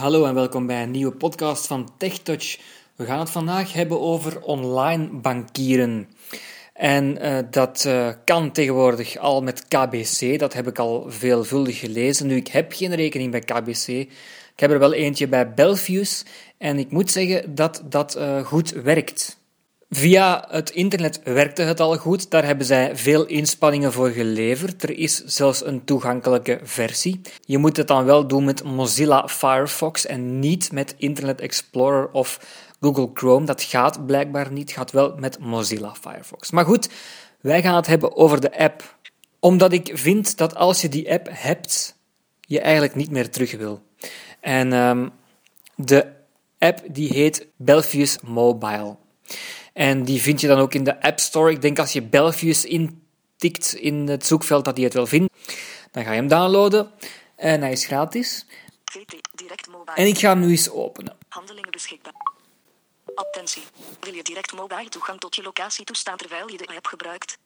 Hallo en welkom bij een nieuwe podcast van TechTouch. We gaan het vandaag hebben over online bankieren. En uh, dat uh, kan tegenwoordig al met KBC, dat heb ik al veelvuldig gelezen. Nu, ik heb geen rekening bij KBC. Ik heb er wel eentje bij Belfius en ik moet zeggen dat dat uh, goed werkt. Via het internet werkte het al goed, daar hebben zij veel inspanningen voor geleverd. Er is zelfs een toegankelijke versie. Je moet het dan wel doen met Mozilla Firefox en niet met Internet Explorer of Google Chrome. Dat gaat blijkbaar niet, gaat wel met Mozilla Firefox. Maar goed, wij gaan het hebben over de app. Omdat ik vind dat als je die app hebt, je eigenlijk niet meer terug wil. En um, de app die heet Belfius Mobile. En die vind je dan ook in de App Store. Ik denk als je Belfius intikt in het zoekveld dat hij het wel vindt. Dan ga je hem downloaden. En hij is gratis. En ik ga hem nu eens openen. Handelingen beschikbaar. Attentie. Wil je direct mobile toegang tot je locatie toestaan terwijl je de app gebruikt?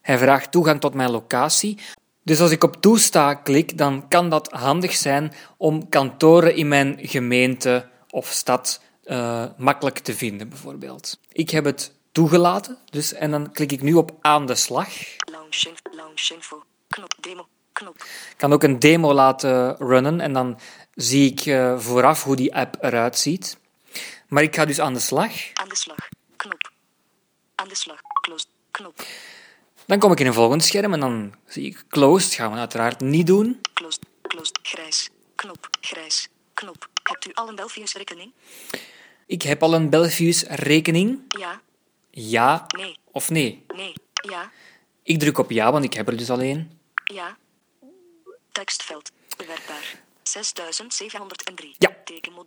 Hij vraagt toegang tot mijn locatie. Dus als ik op toesta klik, dan kan dat handig zijn om kantoren in mijn gemeente of stad uh, makkelijk te vinden, bijvoorbeeld. Ik heb het toegelaten, dus, en dan klik ik nu op aan de slag. Launch, launch info, knop, demo, knop. Ik kan ook een demo laten runnen en dan zie ik uh, vooraf hoe die app eruit ziet. Maar ik ga dus aan de slag. Aan de slag, knop. Aan de slag, close, knop. Dan kom ik in een volgend scherm en dan zie ik closed. gaan we uiteraard niet doen. Closed, closed, grijs, knop, grijs, knop. Hebt u al een Belfius rekening? Ik heb al een Belfius rekening. Ja. Ja Nee. of nee? Nee. Ja. Ik druk op ja, want ik heb er dus al één. Ja. Tekstveld. Bewerkbaar. 6703. Ja.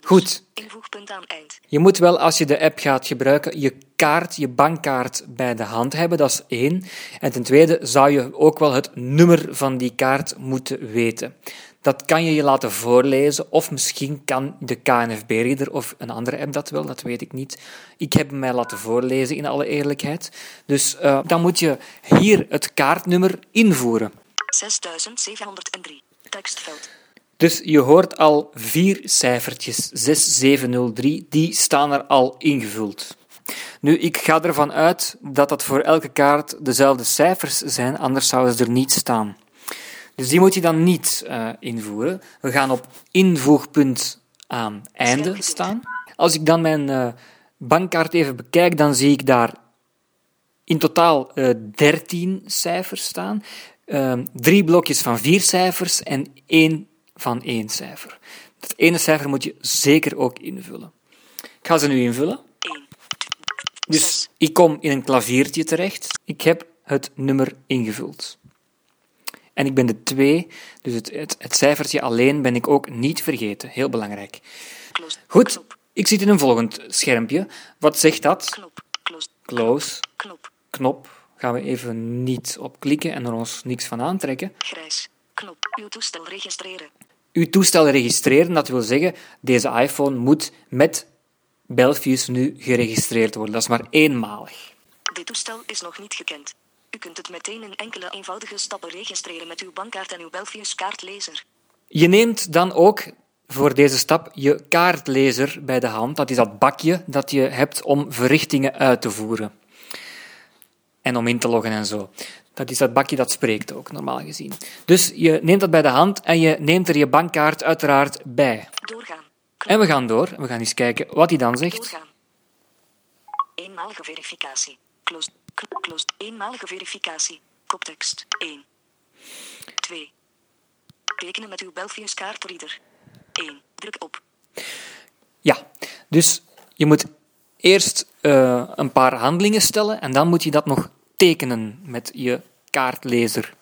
Goed. Invoegpunt aan eind. Je moet wel, als je de app gaat gebruiken, je kaart, je bankkaart bij de hand hebben. Dat is één. En ten tweede zou je ook wel het nummer van die kaart moeten weten. Dat kan je je laten voorlezen, of misschien kan de KNFB-reader of een andere app dat wel, dat weet ik niet. Ik heb hem mij laten voorlezen, in alle eerlijkheid. Dus uh, dan moet je hier het kaartnummer invoeren. 6703. Tekstveld. Dus je hoort al vier cijfertjes, 6703, die staan er al ingevuld. Nu, ik ga ervan uit dat dat voor elke kaart dezelfde cijfers zijn, anders zouden ze er niet staan. Dus die moet je dan niet uh, invoeren. We gaan op invoegpunt aan einde staan. Als ik dan mijn uh, bankkaart even bekijk, dan zie ik daar in totaal uh, 13 cijfers staan. Ehm, drie blokjes van vier cijfers en één van één cijfer. Dat ene cijfer moet je zeker ook invullen. Ik ga ze nu invullen. 1. Dus ik kom in een klaviertje terecht. Ik heb het nummer ingevuld. En ik ben de 2, dus het, het, het, cijfertje alleen ben ik ook niet vergeten. Heel belangrijk. Goed, ik zit in een volgend schermpje. Wat zegt dat? Close. Knop. Gaan we even niet op klikken en er ons niks van aantrekken. Grijs. Knop. Uw toestel registreren. Uw toestel registreren, dat wil zeggen, deze iPhone moet met Belfius nu geregistreerd worden. Dat is maar eenmalig. Dit toestel is nog niet gekend. U kunt het meteen in enkele eenvoudige stappen registreren met uw bankkaart en uw Belfius kaartlezer. Je neemt dan ook voor deze stap je kaartlezer bij de hand. Dat is dat bakje dat je hebt om verrichtingen uit te voeren. En om in te loggen en zo. Dat is dat bakje dat spreekt ook, normaal gezien. Dus je neemt dat bij de hand en je neemt er je bankkaart uiteraard bij. Doorgaan. En we gaan door. We gaan eens kijken wat hij dan zegt. Doorgaan. Eenmalige verificatie. Closed. Eenmalige verificatie. Koptekst. 1. 2. Tekenen met uw Belfius kaartreader. 1. Druk op. Ja, dus je moet eerst uh, een paar handelingen stellen en dan moet je dat nog tekenen met je kaartlezer.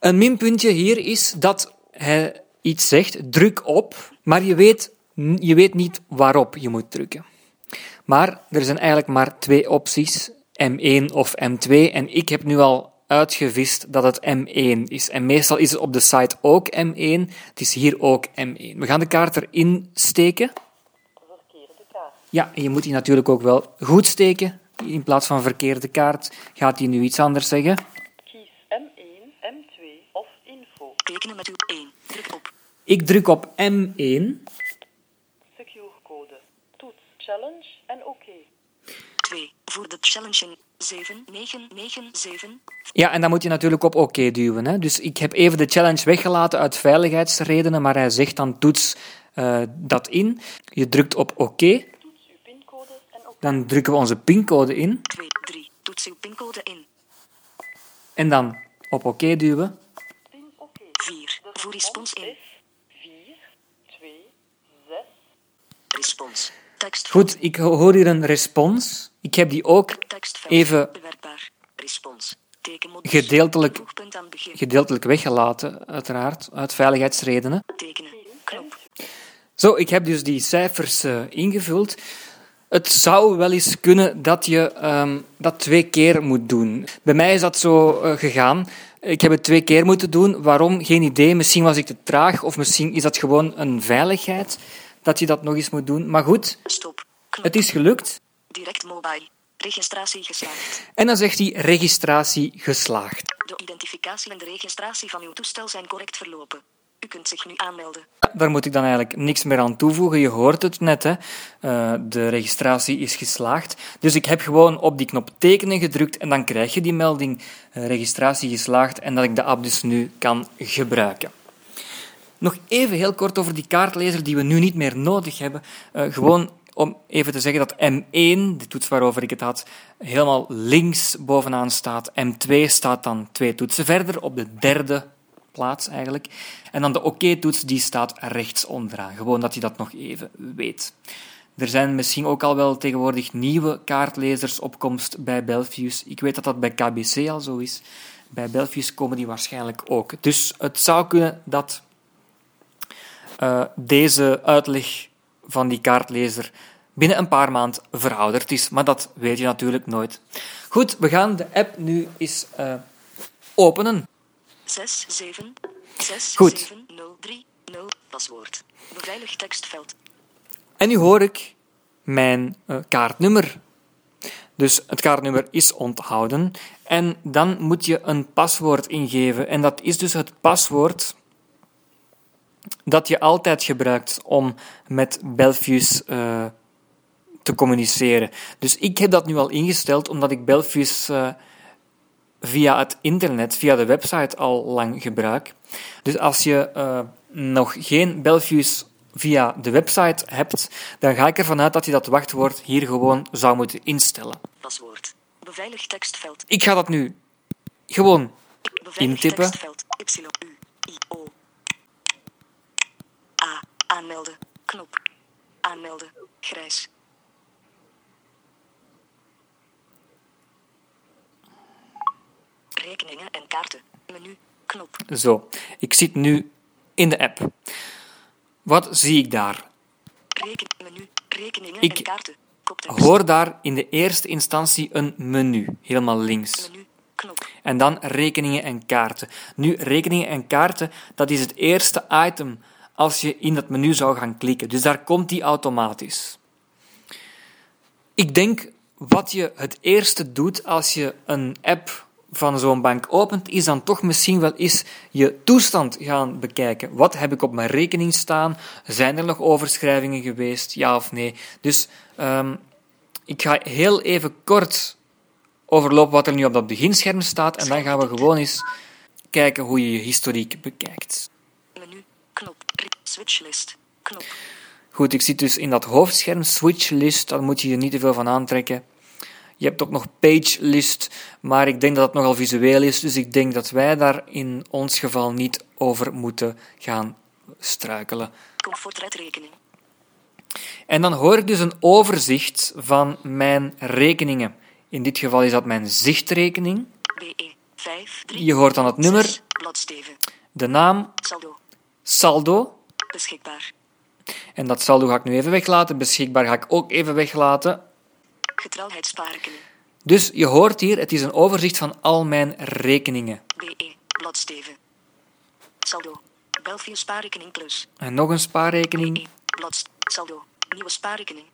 Een minpuntje hier is dat hij iets zegt, druk op, maar je weet, je weet niet waarop je moet drukken. Maar er zijn eigenlijk maar twee opties, M1 of M2, en ik heb nu al uitgevist dat het M1 is. En meestal is het op de site ook M1, het is hier ook M1. We gaan de kaart erin steken. Ja, en je moet die natuurlijk ook wel goed steken. In plaats van verkeerde kaart gaat hij nu iets anders zeggen. Kies M1, M2 of info. Tekenen met uw 1. Druk op. Ik druk op M1. Securecode. Toets challenge. 2. Voer de challenge in. 7997. Ja, en dan moet je natuurlijk op oké duwen. Hè. Dus ik heb even de challenge weggelaten uit veiligheidsredenen, maar hij zegt dan toets eh, dat in. Je drukt op oké. Toets uw pincode en oké. Dan drukken we onze pincode in. 2. 3. Toets uw pincode in. En dan op oké duwen. Pin oké. 4. De Voer respons in. is 4, 2, 6. Respons. Goed, ik hoor hier een respons. Ik heb die ook even gedeeltelijk, gedeeltelijk weggelaten, uiteraard, uit veiligheidsredenen. Zo, ik heb dus die cijfers eh, ingevuld. Het zou wel eens kunnen dat je ehm, dat twee keer moet doen. Bij mij is dat zo eh, gegaan. Ik heb het twee keer moeten doen. Waarom? Geen idee. Misschien was ik te traag of misschien is dat gewoon een veiligheid dat je dat nog eens moet doen. Maar goed, Stop. Het is gelukt. Direct mobile. Registratie geslaagd. En dan zegt hij registratie geslaagd. De identificatie en de registratie van uw toestel zijn correct verlopen. U kunt zich nu aanmelden. Daar moet ik dan eigenlijk niks meer aan toevoegen. Je hoort het net, hè. Eh, de registratie is geslaagd. Dus ik heb gewoon op die knop tekenen gedrukt en dan krijg je die melding eh, registratie geslaagd en dat ik de app dus nu kan gebruiken. Nog even heel kort over die kaartlezer die we nu niet meer nodig hebben. Eh, gewoon om even te zeggen dat M1, de toets waarover ik het had, helemaal links bovenaan staat. M2 staat dan twee toetsen verder, op de derde plaats eigenlijk. En dan de oké-toets, die staat rechts onderaan. Gewoon dat je dat nog even weet. Er zijn misschien ook al wel tegenwoordig nieuwe kaartlezers op komst bij Belfius. Ik weet dat dat bij KBC al zo is. Bij Belfius komen die waarschijnlijk ook. Dus het zou kunnen dat eh, deze uitleg van die kaartlezer binnen een paar maanden verouderd is. Maar dat weet je natuurlijk nooit. Goed, we gaan de app nu eens eh, openen. 6, 7, 6, Goed. 7, 0, 3, 0. Paswoord. Beveiligd tekstveld. En nu hoor ik mijn eh, kaartnummer. Dus het kaartnummer is onthouden. En dan moet je een paswoord ingeven. En dat is dus het paswoord dat je altijd gebruikt om met Belfius eh, te communiceren. Dus ik heb dat nu al ingesteld omdat ik Belfius eh, via het internet, via de website al lang gebruik. Dus als je eh, nog geen Belfius via de website hebt, dan ga ik ervan uit dat je dat wachtwoord hier gewoon zou moeten instellen. Paswoord. Beveiligd tekstveld. Ik ga dat nu gewoon Intippen. Y, U, I, O. Aanmelden. Knop. Aanmelden. Grijs. Rekeningen en kaarten. Menu. Knop. zo. Ik zit nu in de app. Wat zie ik daar? Reken, menu. Rekeningen Ik en kaarten. Koptekst. Hoor daar in de eerste instantie een menu, helemaal links. Menu. Knop. En dan rekeningen en kaarten. Nu, rekeningen en kaarten, dat is het eerste item als je in dat menu zou gaan klikken. Dus daar komt die automatisch. Ik denk wat je het eerste doet als je een app van zo'n bank opent, is dan toch misschien wel eens je toestand gaan bekijken. Wat heb ik op mijn rekening staan? Zijn er nog overschrijvingen geweest? Ja of nee? Dus ehm, ik ga heel even kort overlopen wat er nu op dat beginscherm staat en dan gaan we gewoon eens kijken hoe je je historiek bekijkt. Switchlist. Knop. Goed, ik zit dus in dat hoofdscherm switch list, daar moet je je niet te veel van aantrekken. Je hebt ook nog page list, maar ik denk dat het nogal visueel is, dus ik denk dat wij daar in ons geval niet over moeten gaan struikelen. Comfortredrekening. En dan hoor ik dus een overzicht van mijn rekeningen. In dit geval is dat mijn zichtrekening, BE. 5, 3, Je hoort dan het nummer. 6, bladsteven. de naam, Saldo. saldo, Beschikbaar. en dat saldo ga ik nu even weglaten, beschikbaar ga ik ook even weglaten. Getrouwheidsspaarrekening. Dus je hoort hier, het is een overzicht van al mijn rekeningen. BE. Bladsteven. Saldo. Belfius spaarrekening plus. En nog een spaarrekening. BE. Blad. Saldo. Nieuwe spaarrekening.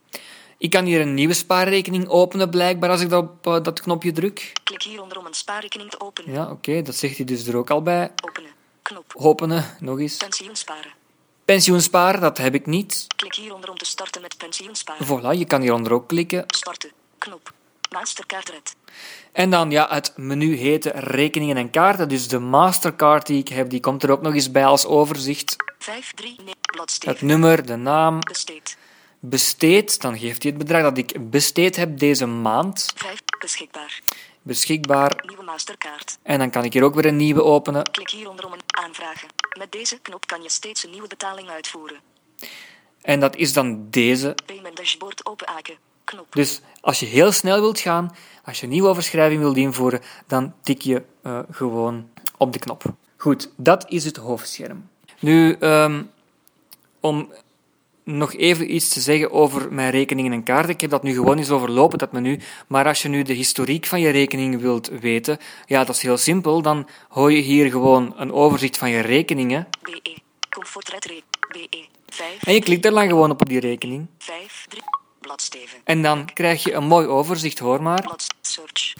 Ik kan hier een nieuwe spaarrekening openen, blijkbaar, als ik dat op eh, dat knopje druk. Klik hieronder om een spaarrekening te openen. Ja, oké, dat zegt hij dus er ook al bij. Openen. Knop. Openen, nog eens. Pensioensparen. Pensioensparen, dat heb ik niet. Klik hieronder om te starten met pensioensparen. Voilà, je kan hieronder ook klikken. Starten. Knop. Mastercard Red. En dan, ja, het menu heet rekeningen en kaarten. Dus de Mastercard die ik heb, die komt er ook nog eens bij als overzicht. 5, 3, nee. Het Bladsteven. nummer, de naam, Besteed. besteed. Dan geeft hij het bedrag dat ik besteed heb deze maand 5. Beschikbaar. beschikbaar. Nieuwe Mastercard. En dan kan ik hier ook weer een nieuwe openen. Klik hieronder om een aanvragen. Met deze knop kan je steeds een nieuwe betaling uitvoeren. En dat is dan deze. Payment dashboard open haken. Knop. Dus als je heel snel wilt gaan, als je een nieuwe overschrijving wilt invoeren, dan tik je eh, gewoon op de knop. Goed, dat is het hoofdscherm. Nu, ehm, om nog even iets te zeggen over mijn rekeningen en kaarten. Ik heb dat nu gewoon eens overlopen, dat menu. Maar als je nu de historiek van je rekening wilt weten, ja, dat is heel simpel. Dan hoor je hier gewoon een overzicht van je rekeningen. BE. BE. 5. En je klikt er dan gewoon op op die rekening. 5, 3. Bladsteven. En dan krijg je een mooi overzicht, hoor maar. Search.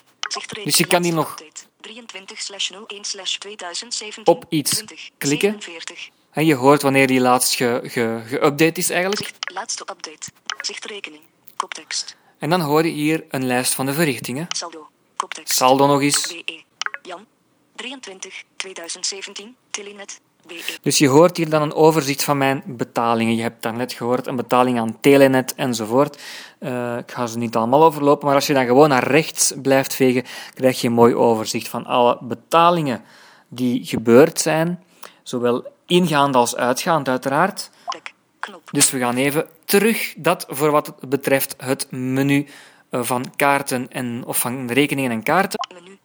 Dus je kan hier nog 23 slash 01 slash 2017. op iets 20, klikken. 47. En je hoort wanneer die laatst ge, ge, geüpdate is eigenlijk. Laatste update. Zicht rekening. Koptekst. En dan hoor je hier een lijst van de verrichtingen. Saldo. Koptekst. Saldo nog eens. BE. Jan. 23 2017. Telenet. BE. Dus je hoort hier dan een overzicht van mijn betalingen. Je hebt daarnet gehoord een betaling aan Telenet enzovoort. Eh, ik ga ze niet allemaal overlopen, maar als je dan gewoon naar rechts blijft vegen, krijg je een mooi overzicht van alle betalingen die gebeurd zijn. Zowel ingaand als uitgaand, uiteraard. Dus we gaan even terug. Dat voor wat het betreft het menu eh, van kaarten en, of van rekeningen en kaarten. Menu.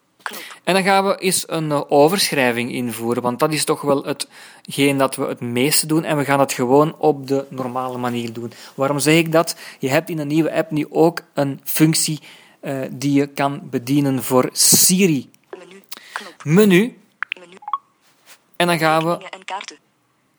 En dan gaan we eens een eh, overschrijving invoeren, want dat is toch wel hetgeen dat we het meeste doen. En we gaan het gewoon op de normale manier doen. Waarom zeg ik dat? Je hebt in een nieuwe app nu ook een functie eh, die je kan bedienen voor Siri. Menu. Knop. Menu. Menu. En dan gaan we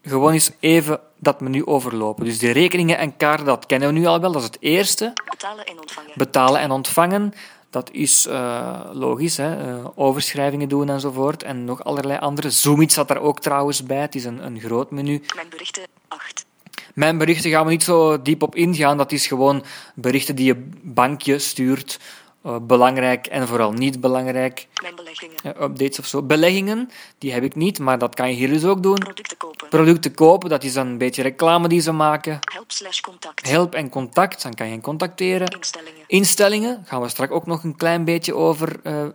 gewoon eens even dat menu overlopen. Dus de rekeningen en kaarten, dat kennen we nu al wel. Dat is het eerste. Betalen en ontvangen. Betalen en ontvangen. Dat is eh, logisch, hè? eh, overschrijvingen doen enzovoort. En nog allerlei andere. Zoomit zat daar ook trouwens bij. Het is een, een groot menu. Mijn berichten. 8. Mijn berichten gaan we niet zo diep op ingaan. Dat is gewoon berichten die je bankje stuurt. Eh, belangrijk en vooral niet belangrijk. Mijn beleggingen. Updates of zo. Beleggingen, die heb ik niet, maar dat kan je hier dus ook doen. Producten kopen. Producten kopen, dat is dan een beetje reclame die ze maken. Help slash contact. Help en contact, dan kan je hen contacteren. Instellingen. Instellingen, gaan we straks ook nog een klein beetje over eh,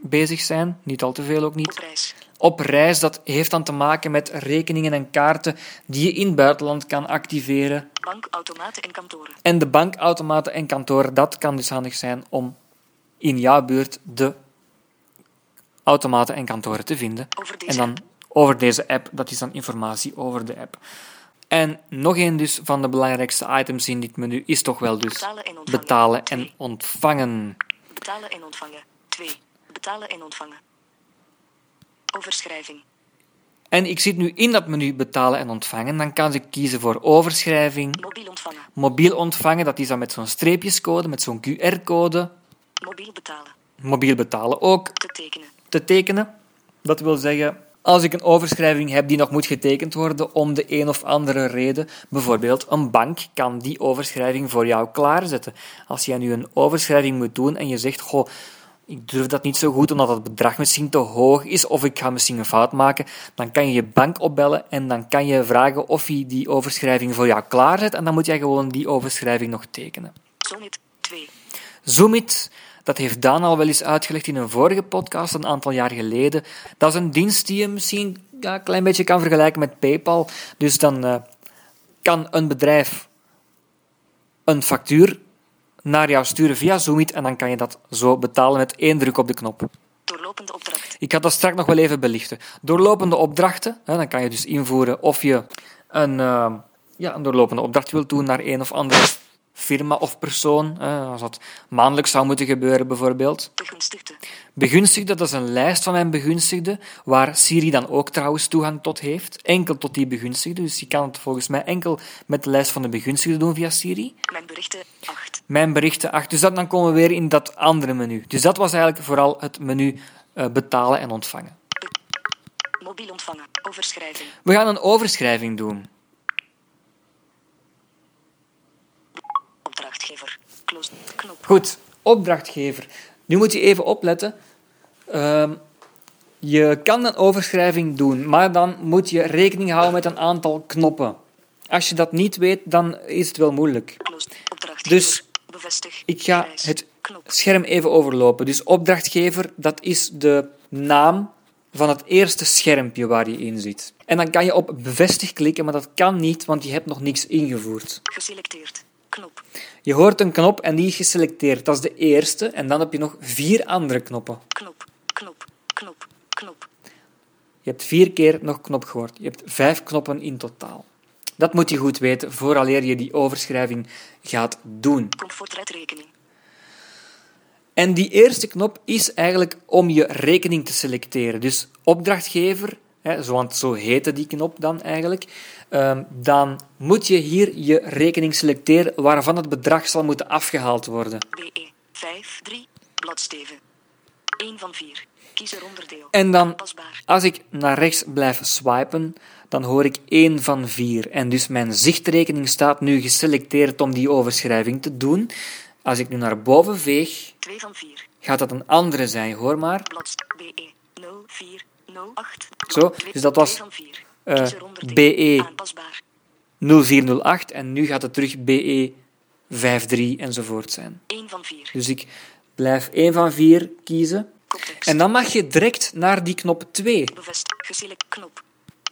bezig zijn. Niet al te veel ook niet. Op reis. Op reis, dat heeft dan te maken met rekeningen en kaarten die je in het buitenland kan activeren. Bankautomaten en kantoren. En de bankautomaten en kantoren, dat kan dus handig zijn om in jouw buurt de automaten en kantoren te vinden. Over deze En dan over deze app, dat is dan informatie over de app. En nog een dus van de belangrijkste items in dit menu is toch wel dus Betalen en ontvangen. betalen en Twee. ontvangen. Betalen en ontvangen. 2. Betalen en ontvangen. Overschrijving. En ik zit nu in dat menu betalen en ontvangen. Dan kan ik kiezen voor overschrijving, Mobiel ontvangen. mobiel ontvangen, dat is dan met zo'n streepjescode, met zo'n QR-code. Mobiel betalen. Mobiel betalen ook Te tekenen. te tekenen. Dat wil zeggen, als ik een overschrijving heb die nog moet getekend worden om de een of andere reden, bijvoorbeeld een bank kan die overschrijving voor jou klaarzetten. Als jij nu een overschrijving moet doen en je zegt, goh, ik durf dat niet zo goed omdat het bedrag misschien te hoog is of ik ga misschien een fout maken, dan kan je je bank opbellen en dan kan je vragen of hij die overschrijving voor jou klaarzet en dan moet jij gewoon die overschrijving nog tekenen. Zonit 2. Zoomit, dat heeft Daan al wel eens uitgelegd in een vorige podcast, een aantal jaar geleden. Dat is een dienst die je misschien ja, een klein beetje kan vergelijken met PayPal. Dus dan eh, kan een bedrijf een factuur naar jou sturen via Zoomit en dan kan je dat zo betalen met één druk op de knop. Doorlopende opdracht. Ik ga dat straks nog wel even belichten. Doorlopende opdrachten, hè, dan kan je dus invoeren of je een, eh, ja, een doorlopende opdracht wilt doen naar een of andere firma of persoon. hè, als dat maandelijks zou moeten gebeuren bijvoorbeeld. Begunstigde. Begunstigde, dat is een lijst van mijn begunstigden, waar Siri dan ook trouwens toegang tot heeft. Enkel tot die begunstigden, dus je kan het volgens mij enkel met de lijst van de begunstigden doen via Siri. Mijn berichten 8. Mijn berichten achter. Dus dat, dan komen we weer in dat andere menu. Dus dat was eigenlijk vooral het menu eh, betalen en ontvangen. Mobiel ontvangen. Overschrijving. We gaan een overschrijving doen. Opdrachtgever. Close. Knop. Goed, opdrachtgever. Nu moet je even opletten. Ehm, je kan een overschrijving doen, maar dan moet je rekening houden met een aantal knoppen. Als je dat niet weet, dan is het wel moeilijk. Dus Bevestig. Ik ga het scherm even overlopen. Dus opdrachtgever, dat is de naam van het eerste schermpje waar je in zit. En dan kan je op bevestig klikken, maar dat kan niet, want je hebt nog niks ingevoerd. Geselecteerd. Knop. Je hoort een knop en die is geselecteerd. Dat is de eerste. En dan heb je nog vier andere knoppen. Knop. Knop. Knop. Knop. Je hebt vier keer nog knop gehoord. Je hebt vijf knoppen in totaal. Dat moet je goed weten vooraleer je die overschrijving gaat doen. Comfortredrekening. En die eerste knop is eigenlijk om je rekening te selecteren. Dus opdrachtgever, hè, zo, want zo heette die knop dan eigenlijk, ehm, dan moet je hier je rekening selecteren waarvan het bedrag zal moeten afgehaald worden. BE 5 3 bladsteven. 1 van 4. Kies er onderdeel. En dan, als ik naar rechts blijf swipen, dan hoor ik 1 van 4. En dus mijn zichtrekening staat nu geselecteerd om die overschrijving te doen. Als ik nu naar boven veeg, 2 van 4. gaat dat een andere zijn, hoor maar. BE 0408. Zo, dus dat was, 2 van 4. Kies onderdeel. BE. Aanpasbaar. 0408 en nu gaat het terug BE 53 enzovoort zijn. 1 van 4. Dus ik blijf 1 van 4 kiezen. En dan mag je direct naar die knop 2. Bevestig. Geselect. Knop.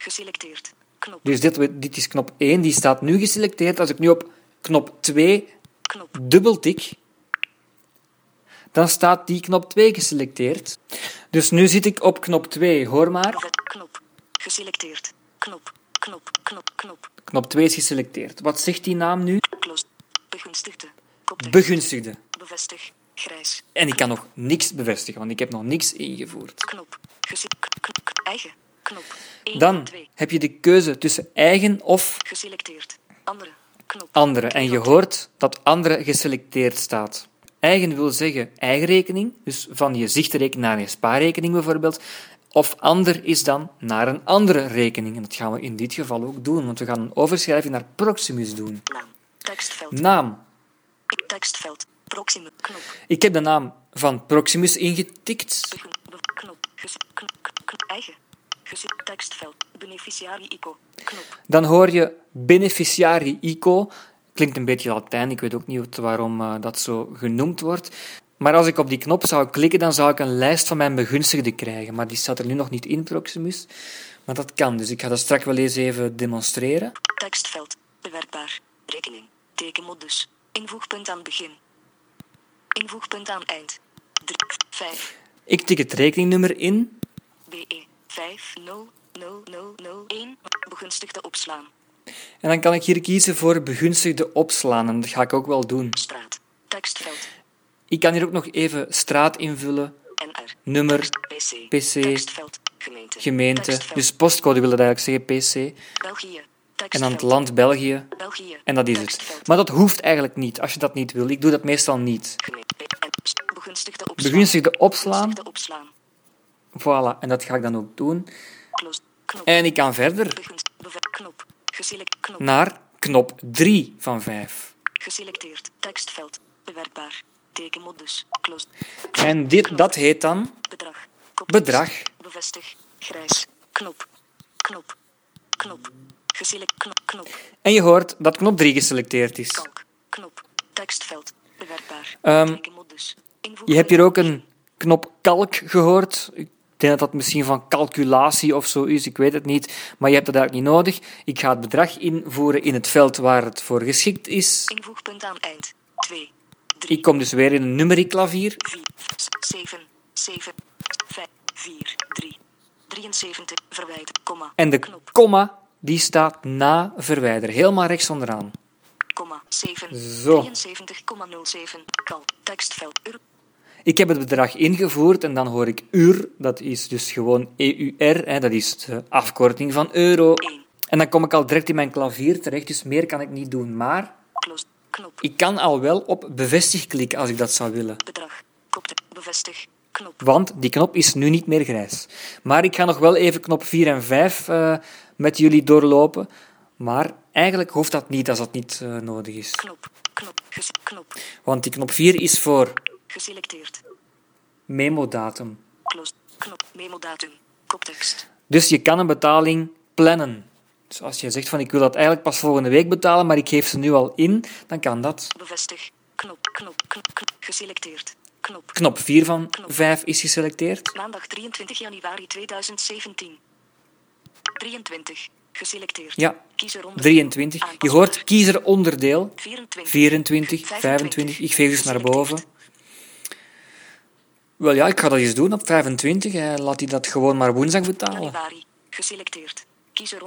Geselecteerd. Knop. Dus dit, dit is knop 1, die staat nu geselecteerd. Als ik nu op knop 2 Knop. dubbeltik, dan staat die knop 2 geselecteerd. Dus nu zit ik op knop 2, hoor maar. Knop. Geselecteerd. Knop. Knop. Knop. Knop. Knop 2 is geselecteerd. Wat zegt die naam nu? Close. Begunstigde. Begunstigde. Bevestig. Grijs. En ik kan nog niks bevestigen, want ik heb nog niks ingevoerd. Knop. Eigen. Knop. 1 Dan 2. heb je de keuze tussen eigen of Geselecteerd. Andere. Knop. andere. En je hoort dat andere geselecteerd staat. Eigen wil zeggen eigen rekening, dus van je zichtrekening naar je spaarrekening bijvoorbeeld. Of ander is dan naar een andere rekening. En dat gaan we in dit geval ook doen, want we gaan een overschrijving naar Proximus doen. Naam. Tekstveld. Naam. Tekstveld. Proxime. Knop. Ik heb de naam van Proximus ingetikt. Knop. Eigen. Tekstveld. Beneficiari ICO. Knop. Dan hoor je beneficiari ICO. Klinkt een beetje Latijn, ik weet ook niet waarom eh, dat zo genoemd wordt. Maar als ik op die knop zou klikken, dan zou ik een lijst van mijn begunstigden krijgen. Maar die staat er nu nog niet in, Proximus. Maar dat kan, dus ik ga dat straks wel eens even demonstreren. Tekstveld. Bewerkbaar. Rekening. Tekenmodus. Invoegpunt aan begin. Invoegpunt aan eind. 3, 5. Ik tik het rekeningnummer in. BE 500001. Begunstigde opslaan. En dan kan ik hier kiezen voor begunstigde opslaan. En dat ga ik ook wel doen. Straat. Tekstveld. Ik kan hier ook nog even straat invullen, NR. nummer, PC. PC, Tekstveld. Gemeente. gemeente. Tekstveld. Dus postcode wil dat eigenlijk zeggen, PC. België. En dan het land België. België. En dat is het. Maar dat hoeft eigenlijk niet, als je dat niet wil. Ik doe dat meestal niet. Begunstigde opslaan. Begunstigde opslaan. Voilà, en dat ga ik dan ook doen. En ik kan verder naar knop 3 van 5. Geselecteerd. Tekstveld. Bewerkbaar. Tekenmodus. En dit, dat heet dan Bedrag. Bedrag. Bevestig. Grijs. Knop. Knop. Knop. Geselect. Knop. Knop. En je hoort dat knop 3 geselecteerd is. Kalk. Knop. Tekstveld. Bewerkbaar. Ehm, Je hebt hier ook een knop kalk gehoord. Ik denk dat dat misschien van calculatie of zo is, ik weet het niet. Maar je hebt dat eigenlijk niet nodig. Ik ga het bedrag invoeren in het veld waar het voor geschikt is. Invoegpunt aan eind. 2. 3. Ik kom dus weer in een numeriekklavier. 4. 7. 7. 5. 4. 3. 73. Verwijderen. Komma. En de komma, die staat na verwijderen, helemaal rechts onderaan. Komma. 7. Zo. 73,07. Kalk. Tekstveld. Ur. Ik heb het bedrag ingevoerd en dan hoor ik uur, dat is dus gewoon EUR, hè, dat is de afkorting van euro. 1. En dan kom ik al direct in mijn klavier terecht, dus meer kan ik niet doen. Maar Close. Knop. ik kan al wel op bevestig klikken als ik dat zou willen. Bedrag. Kopte. Bevestig. Knop. Want die knop is nu niet meer grijs. Maar ik ga nog wel even knop 4 en 5 eh, met jullie doorlopen. Maar eigenlijk hoeft dat niet als dat niet eh, nodig is. Knop. Knop. Ges- knop. Want die knop 4 is voor Geselecteerd. memodatum. Close. Knop. Memo datum. Koptekst. Dus je kan een betaling plannen. Dus als je zegt van ik wil dat eigenlijk pas volgende week betalen, maar ik geef ze nu al in, dan kan dat. Bevestig. Knop. Knop. Knop. knop. Geselecteerd. Knop. Knop 4 van 5 is geselecteerd. Maandag 23 januari 2017. 23. Geselecteerd. Ja, Kiezer onder 23. Je hoort kiezer onderdeel. 24. 24, 25. Ik veeg dus naar boven. Wel ja, ik ga dat eens doen op 25. hè. Laat hij dat gewoon maar woensdag betalen. Januari. Geselecteerd.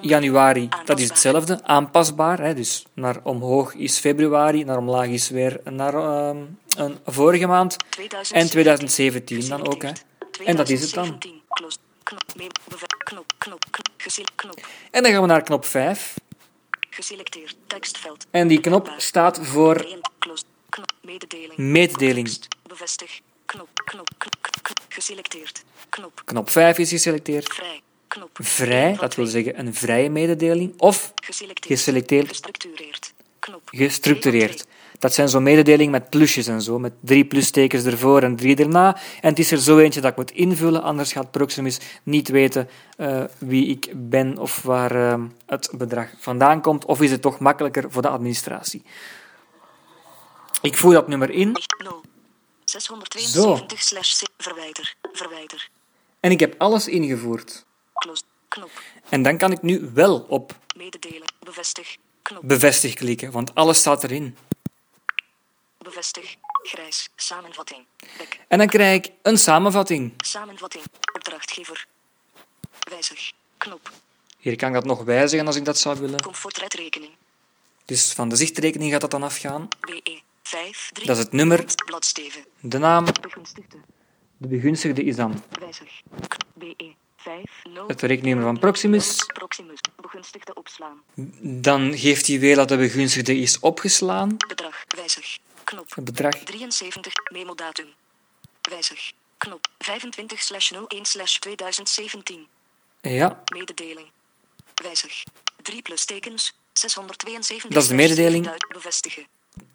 Januari, dat is hetzelfde. Aanpasbaar. Hè. Dus naar omhoog is februari, naar omlaag is weer naar ehm, een vorige maand. En 2017 dan ook. Hè. En dat is het dan. 2017. Close. Knop. Memo. Beve- Knop. Knop. Knop. Gesele- knop. En dan gaan we naar knop 5. Geselecteerd. Tekstveld. En die knop staat voor. Mededeling. Bevestig. Knop. Knop. Knop. knop. Geselecteerd. Knop. Knop 5 is geselecteerd. Vrij. Knop. Vrij, dat wil zeggen een vrije mededeling. Of Geselecteerd. geselecteerd. Gestructureerd. Knop. gestructureerd. Dat zijn zo'n mededelingen met plusjes en zo, met drie plustekens ervoor en drie erna. En het is er zo eentje dat ik moet invullen, anders gaat Proximus niet weten eh, wie ik ben of waar eh, het bedrag vandaan komt. Of is het toch makkelijker voor de administratie? Ik voer dat nummer in 0. 672 slash C. Verwijder. Verwijder. en ik heb alles ingevoerd. Knop. En dan kan ik nu wel op Mededelen. Bevestig. Knop. bevestig klikken, want alles staat erin. Bevestig. Grijs. Samenvatting. Bek. En dan krijg ik een samenvatting. Samenvatting. Opdrachtgever. Wijzig. Knop. Hier kan ik dat nog wijzigen als ik dat zou willen. Comfortrekening. Dus van de zichtrekening gaat dat dan afgaan. BE. 5. 3. Dat is het nummer, Bladsteven. de naam, Begunstigde. de begunstigde is dan Wijzig. BE. 5. 0. het rekeningnummer van Proximus. Proximus. Begunstigde opslaan. Dan geeft hij weer dat de begunstigde is opgeslaan. Bedrag. Wijzig. Knop. Het bedrag 73. Memodatum. Wijzig. Knop. 25 slash 01 slash 2017. Ja, Mededeling. Wijzig. 3 plus tekens. 672. Dat is de mededeling. Bevestigen.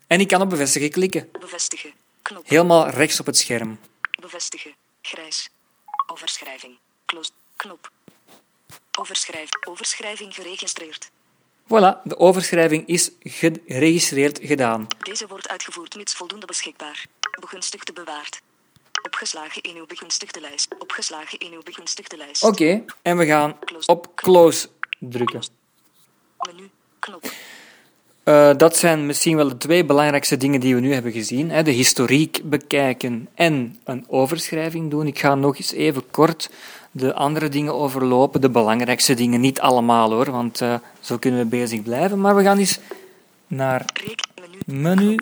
en ik kan op bevestigen klikken. Bevestigen. Knop. Helemaal rechts op het scherm. Bevestigen. Grijs. Overschrijving. Close. Knop. Overschrijf. Overschrijving geregistreerd. Voilà, de overschrijving is geregistreerd gedaan. Deze wordt uitgevoerd mits voldoende beschikbaar. Begunstigde bewaard. Opgeslagen in uw begunstigde lijst. Opgeslagen in uw begunstigde lijst. Oké, en we gaan op close drukken. Menu. Knop. Eh, dat zijn misschien wel de twee belangrijkste dingen die we nu hebben gezien. Hè. De historiek bekijken en een overschrijving doen. Ik ga nog eens even kort de andere dingen overlopen. De belangrijkste dingen niet allemaal hoor, want eh, zo kunnen we bezig blijven. Maar we gaan eens naar. Menu.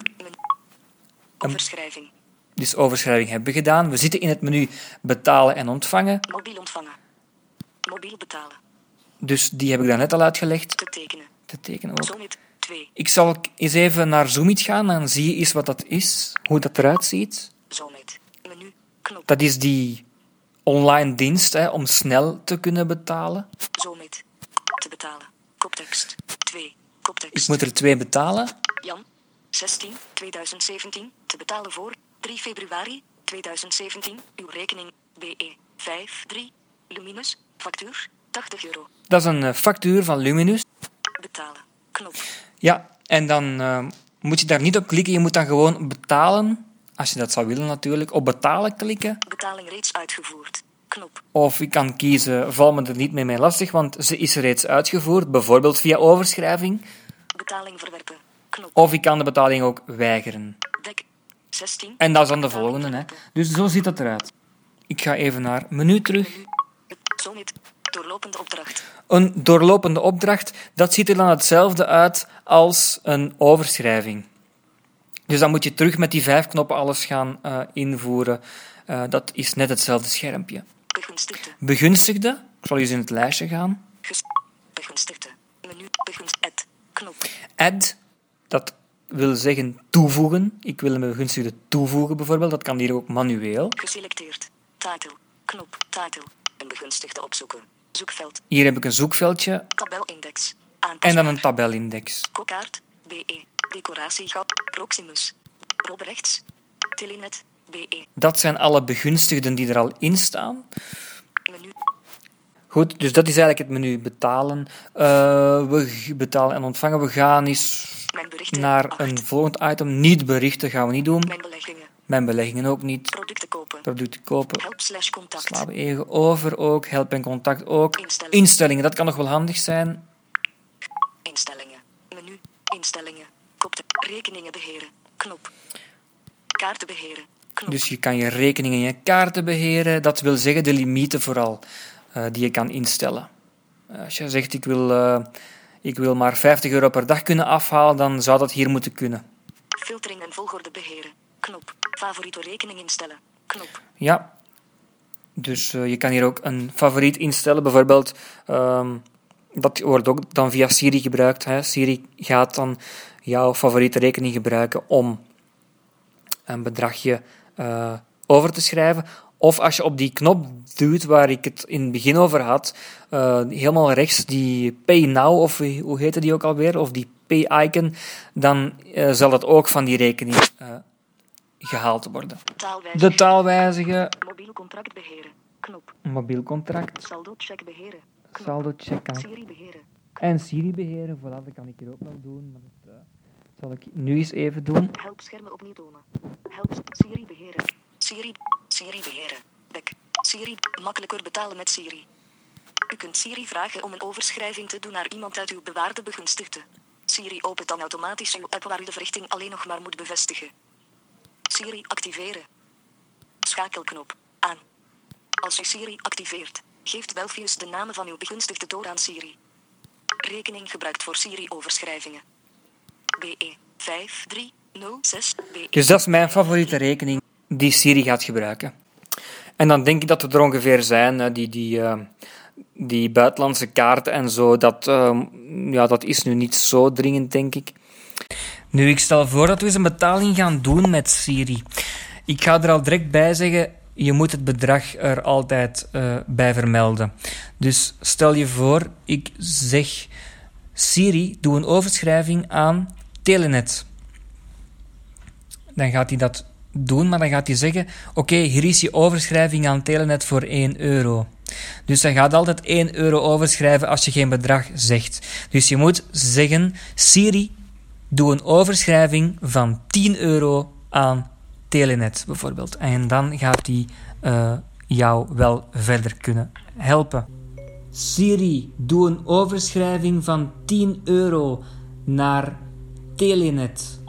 Overschrijving. Dus overschrijving hebben we gedaan. We zitten in het menu betalen en ontvangen. Mobiel ontvangen. Mobiel betalen. Dus die heb ik daar net al uitgelegd. Te tekenen. Te tekenen ook. Zomit 2. Ik zal eens even naar Zoomit gaan en zie je eens wat dat is. Hoe dat eruit ziet. Zomit. Menu. Knop. Dat is die online dienst hè, om snel te kunnen betalen. Te betalen. Koptekst. 2. Koptekst. Ik moet er twee betalen. Jan. 16. 2017. Te betalen voor 3 februari 2017. Uw rekening. BE. 5. 3. Luminus. Factuur. 80 euro. Dat is een eh, factuur van Luminus. Betalen. Knop. Ja, en dan eh, moet je daar niet op klikken. Je moet dan gewoon betalen. Als je dat zou willen natuurlijk. Op betalen klikken. Betaling reeds uitgevoerd. Knop. Of ik kan kiezen, val me er niet mee mee lastig, want ze is reeds uitgevoerd. Bijvoorbeeld via overschrijving. Betaling verwerpen. Knop. Of ik kan de betaling ook weigeren. Dek. 16. En dat is dan de volgende. Hè. Dus zo ziet dat eruit. Ik ga even naar menu terug. Zomit. Doorlopende opdracht. Een doorlopende opdracht, dat ziet er dan hetzelfde uit als een overschrijving. Dus dan moet je terug met die vijf knoppen alles gaan eh, invoeren. Eh, dat is net hetzelfde schermpje. Begunstigde. Begunstigde, ik zal eens in het lijstje gaan. Ges begunstigde. Menu. Begunst. Add. Knop. Add, dat wil zeggen toevoegen. Ik wil een begunstigde toevoegen bijvoorbeeld, dat kan hier ook manueel. Geselecteerd. Title. Knop. Title. Een begunstigde opzoeken. Zoekveld. Hier heb ik een zoekveldje Tabelindex. en dan een tabelindex. Kokkaart. BE. Decoratiegat. Proximus. Rob rechts. Telenet. BE. Dat zijn alle begunstigden die er al in staan. Menu. Goed, dus dat is eigenlijk het menu betalen. Eh, we betalen en ontvangen. We gaan eens naar acht. een volgend item. Niet berichten gaan we niet doen. Mijn beleggingen. Mijn beleggingen ook niet. Producten kopen. Producten kopen. Help slash contact. Slaan we even over ook. Help en contact ook. Instellingen. Instellingen, dat kan nog wel handig zijn. Instellingen. Menu. Instellingen. Kopte. Rekeningen beheren. Knop. Kaarten beheren. Knop. Dus je kan je rekeningen en je kaarten beheren. Dat wil zeggen de limieten vooral eh, die je kan instellen. Eh, Als je zegt ik wil, eh, ik wil maar 50 euro per dag kunnen afhalen, dan zou dat hier moeten kunnen. Filtering en volgorde beheren. Knop. Favoriete rekening instellen. Knop. Ja. Dus je kan hier ook een favoriet instellen. Bijvoorbeeld, ehm, dat wordt ook dan via Siri gebruikt. Hè. Siri gaat dan jouw favoriete rekening gebruiken om een bedragje eh, over te schrijven. Of als je op die knop duwt waar ik het in het begin over had, eh, helemaal rechts die Pay Now, of hoe heette die ook alweer, of die Pay-icon, dan eh, zal dat ook van die rekening eh, gehaald worden. De taal wijzigen, Mobiel contract beheren. Knop. mobiel contract, Saldo check beheren. Saldo check kan ik. Siri beheren. En Siri beheren, voilà, dat kan ik hier ook wel doen. Maar dat eh, zal ik nu eens even doen. Help schermen opnieuw tonen. Help Siri beheren. Siri. Siri beheren. Back. Siri. Makkelijker betalen met Siri. U kunt Siri vragen om een overschrijving te doen naar iemand uit uw bewaarde begunstigde. Siri opent dan automatisch uw app waar u de verrichting alleen nog maar moet bevestigen. Siri activeren. Schakelknop. Aan. Als u Siri activeert, geeft Belfius de namen van uw begunstigde door aan Siri. Rekening gebruikt voor Siri-overschrijvingen. BE 5306 BE. Dus dat is mijn favoriete rekening die Siri gaat gebruiken. En dan denk ik dat we er ongeveer zijn, die, die, eh, die buitenlandse kaarten en zo. Dat, eh, ja, dat is nu niet zo dringend, denk ik. Nu, ik stel voor dat we eens een betaling gaan doen met Siri. Ik ga er al direct bij zeggen, je moet het bedrag er altijd eh, bij vermelden. Dus stel je voor, ik zeg Siri, doe een overschrijving aan Telenet. Dan gaat hij dat doen, maar dan gaat hij zeggen: Oké, hier is je overschrijving aan Telenet voor 1 euro. Dus hij gaat altijd 1 euro overschrijven als je geen bedrag zegt. Dus je moet zeggen: Siri, doe een overschrijving van 10 euro aan Telenet, bijvoorbeeld. En dan gaat hij eh, jou wel verder kunnen helpen. Siri, doe een overschrijving van 10 euro naar Telenet.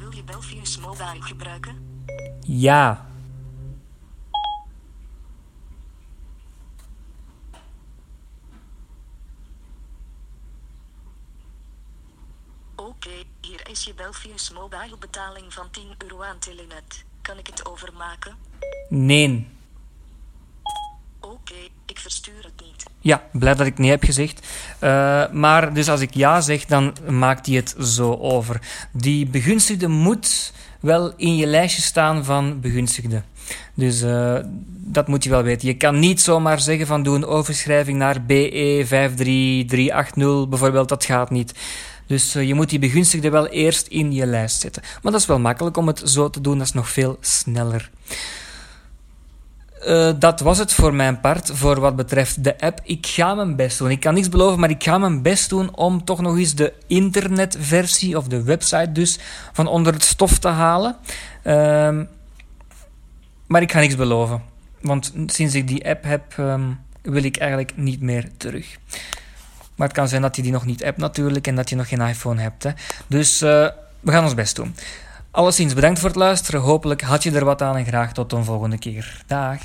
Wil je Belfius Mobile gebruiken? Ja. Oké, is je Belfius Mobile betaling van 10 euro aan Telenet. Kan ik het overmaken? Nee. Oké, ik verstuur het niet. Ja, blij dat ik nee heb gezegd. Eh, maar dus als ik ja zeg, dan maakt hij het zo over. Die begunstigde moet wel in je lijstje staan van begunstigden. Dus eh, dat moet je wel weten. Je kan niet zomaar zeggen van doe een overschrijving naar BE 53380 bijvoorbeeld. Dat gaat niet. Dus eh, je moet die begunstigde wel eerst in je lijst zetten. Maar dat is wel makkelijk om het zo te doen. Dat is nog veel sneller. Eh, dat was het voor mijn part, voor wat betreft de app. Ik ga mijn best doen. Ik kan niks beloven, maar ik ga mijn best doen om toch nog eens de internetversie, of de website dus, van onder het stof te halen. Ehm, maar ik ga niks beloven. Want sinds ik die app heb, ehm, wil ik eigenlijk niet meer terug. Maar het kan zijn dat je die nog niet hebt natuurlijk en dat je nog geen iPhone hebt. Hè. Dus eh, we gaan ons best doen. Alleszins bedankt voor het luisteren. Hopelijk had je er wat aan en graag tot een volgende keer. Dag.